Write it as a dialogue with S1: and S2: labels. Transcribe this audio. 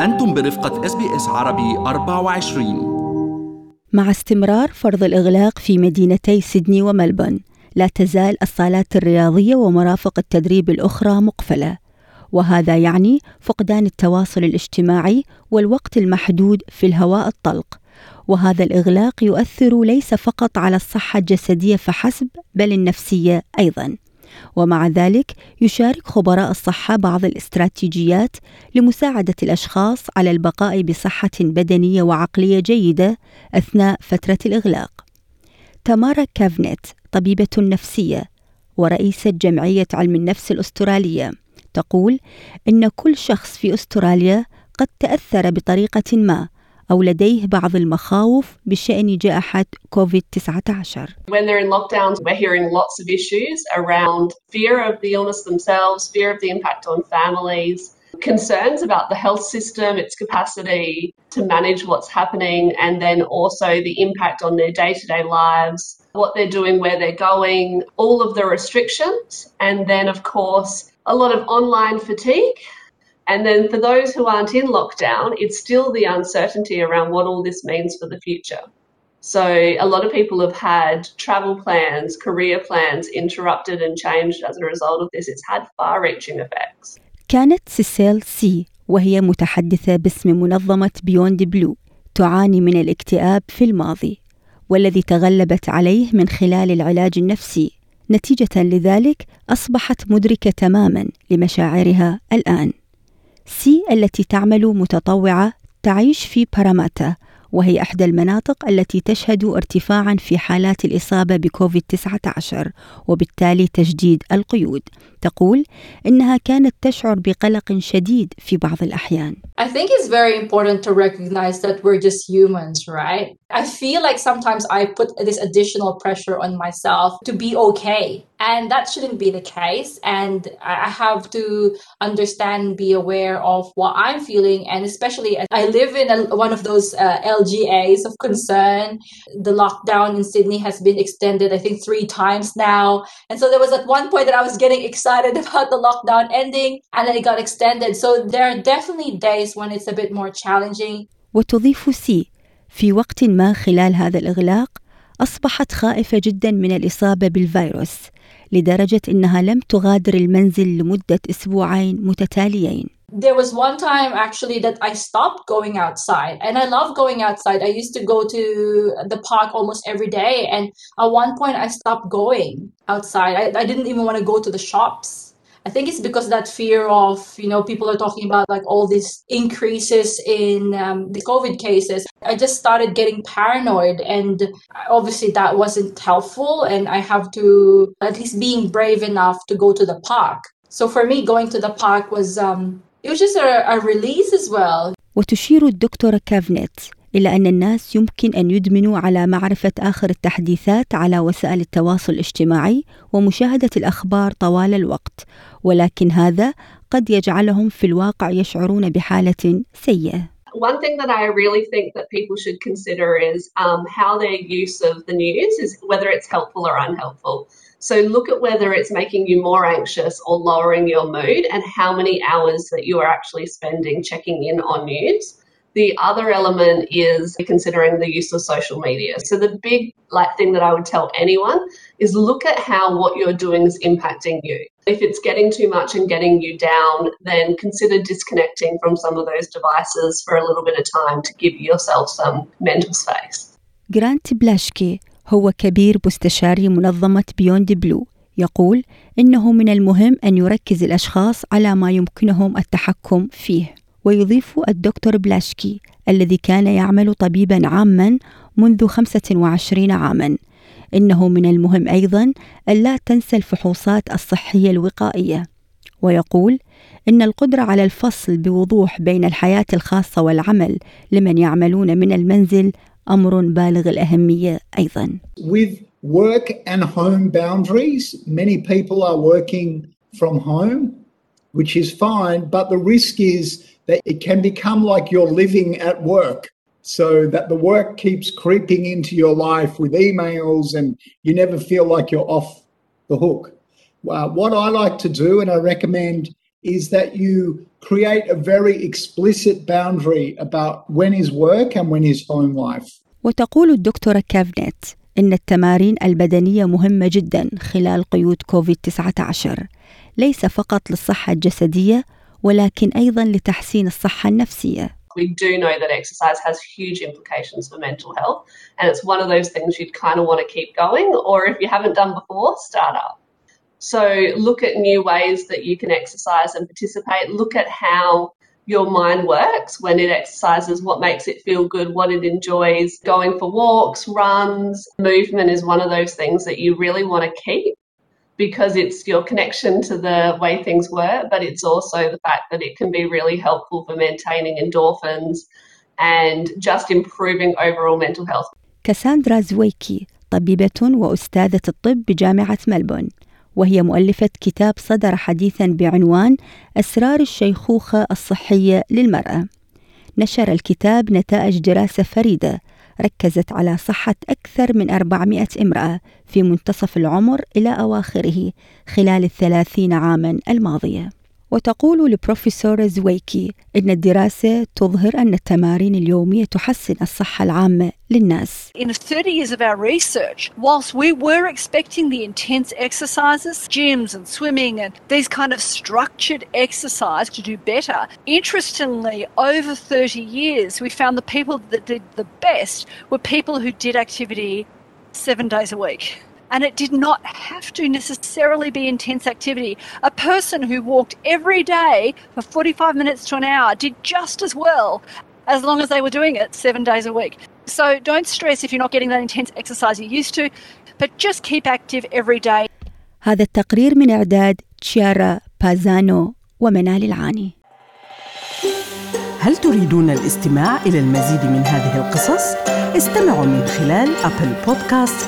S1: أنتم برفقة إس بي إس عربي 24
S2: مع استمرار فرض الإغلاق في مدينتي سيدني وملبون لا تزال الصالات الرياضية ومرافق التدريب الأخرى مقفلة. وهذا يعني فقدان التواصل الاجتماعي والوقت المحدود في الهواء الطلق. وهذا الإغلاق يؤثر ليس فقط على الصحة الجسدية فحسب بل النفسية أيضاً. ومع ذلك يشارك خبراء الصحة بعض الاستراتيجيات لمساعدة الأشخاص على البقاء بصحة بدنية وعقلية جيدة أثناء فترة الإغلاق. تامارا كافنيت طبيبة نفسية ورئيسة جمعية علم النفس الأسترالية تقول إن كل شخص في أستراليا قد تأثر بطريقة ما أو لديه بعض المخاوف بشأن جائحة كوفيد-19
S3: When they're in lockdowns, we're hearing lots of issues around fear of the illness themselves, fear of the impact on families, concerns about the health system, its capacity to manage what's happening, and then also the impact on their day to day lives, what they're doing, where they're going, all of the restrictions, and then, of course, a lot of online fatigue. And then for those who aren't in lockdown, it's still the uncertainty around what all this means for the future. So a lot of people have had travel plans, career plans interrupted and changed as a result of this. It's had far reaching effects.
S2: كانت سيسيل سي وهي متحدثة باسم منظمة بيوند بلو تعاني من الاكتئاب في الماضي والذي تغلبت عليه من خلال العلاج النفسي نتيجة لذلك أصبحت مدركة تماما لمشاعرها الآن سي التي تعمل متطوعة تعيش في باراماتا وهي إحدى المناطق التي تشهد ارتفاعا في حالات الإصابة بكوفيد 19 وبالتالي تجديد القيود تقول إنها كانت تشعر بقلق شديد في بعض الأحيان
S4: I think it's very important to recognize that we're just humans, right? I feel like sometimes I put this additional pressure on myself to be okay. And that shouldn't be the case. And I have to understand and be aware of what I'm feeling. And especially, as I live in a, one of those uh, LGAs of concern. The lockdown in Sydney has been extended, I think, three times now. And so there was at one point that I was getting excited about the lockdown ending, and then it got extended. So there are definitely days when it's a bit more challenging.
S2: وتضيف سي في وقت ما خلال هذا الإغلاق أصبحت خائفة جدا من الإصابة بالفيروس لدرجة إنها لم تغادر المنزل لمدة أسبوعين متتاليين
S4: There was one time actually that I stopped going outside, and I love going outside. I used to go to the park almost every day, and at one point I stopped going outside. I, I didn't even want to go to the shops. I think it's because that fear of, you know, people are talking about like all these increases in um, the COVID cases. I just started getting paranoid, and obviously that wasn't helpful. And I have to at least being brave enough to go to the park. So for me, going to the park was um, it was just a, a release as well.
S2: وتشير الدكتورة كافنيت إلى أن الناس يمكن أن يدمنوا على معرفة آخر التحديثات على وسائل التواصل الاجتماعي ومشاهدة الأخبار طوال الوقت، ولكن هذا قد يجعلهم في الواقع يشعرون بحالة سيئة.
S3: One thing that I really think that people should consider is um, how their use of the news is whether it's helpful or unhelpful. So look at whether it's making you more anxious or lowering your mood and how many hours that you are actually spending checking in on news. The other element is considering the use of social media. So the big like thing that I would tell anyone is look at how what you're doing is impacting you. If it's getting too much and getting you down, then consider disconnecting from some of those devices for a little bit of time to give yourself some mental space.
S2: جرانت بلاشكي هو كبير مستشاري منظمة بيوند بلو يقول إنه من المهم أن يركز الأشخاص على ما يمكنهم التحكم فيه ويضيف الدكتور بلاشكي الذي كان يعمل طبيبا عاما منذ 25 عاما. إنه من المهم أيضا ألا تنسى الفحوصات الصحية الوقائية. ويقول إن القدرة على الفصل بوضوح بين الحياة الخاصة والعمل لمن يعملون من المنزل أمر بالغ الأهمية أيضا.
S5: With work and home boundaries, many people are working from home, which is fine, but the risk is that it can become like you're living at work. So that the work keeps creeping into your life with emails and you never feel like you're off the hook. Uh, what I like to do, and I recommend is that you create a very explicit boundary about when is work and when is home life.
S2: وتقول الدكتورة كافنيت إن التمارين البدنية مهمة جدا خلال قيود كوفيد 19 ليس فقط للصحة الجسدية ولكن أيضا لتحسين الصحة النفسية
S3: we do know that exercise has huge implications for mental health. And it's one of those things you'd kind of want to keep going, or if you haven't done before, start up. So look at new ways that you can exercise and participate. Look at how your mind works when it exercises, what makes it feel good, what it enjoys. Going for walks, runs, movement is one of those things that you really want to keep because it's your connection to the way things were, but it's also the fact that it can be really helpful for maintaining endorphins and just improving overall mental health.
S2: كاساندرا زويكي طبيبة وأستاذة الطب بجامعة ملبون وهي مؤلفة كتاب صدر حديثا بعنوان أسرار الشيخوخة الصحية للمرأة نشر الكتاب نتائج دراسة فريدة ركزت على صحة أكثر من 400 امرأة في منتصف العمر إلى أواخره خلال الثلاثين عاما الماضية. وتقول البروفيسور زويكي إن الدراسة تظهر أن التمارين اليومية تحسن الصحة العامة للناس
S6: In 30 years of our research, whilst we were expecting the intense exercises, gyms and swimming and these kind of structured exercise to do better, interestingly, over 30 years, we found the people that did the best were people who did activity seven days a week. And it did not have to necessarily be intense activity. A person who walked every day for 45 minutes to an hour did just as well as long as they were doing it seven days a week. So don't stress if you're not getting that intense exercise you used to, but just keep active every day.
S2: هذا التقرير من إعداد تشيارا بازانو ومنال العاني
S7: هل تريدون الاستماع إلى المزيد من هذه القصص؟ استمعوا من خلال أبل بودكاست،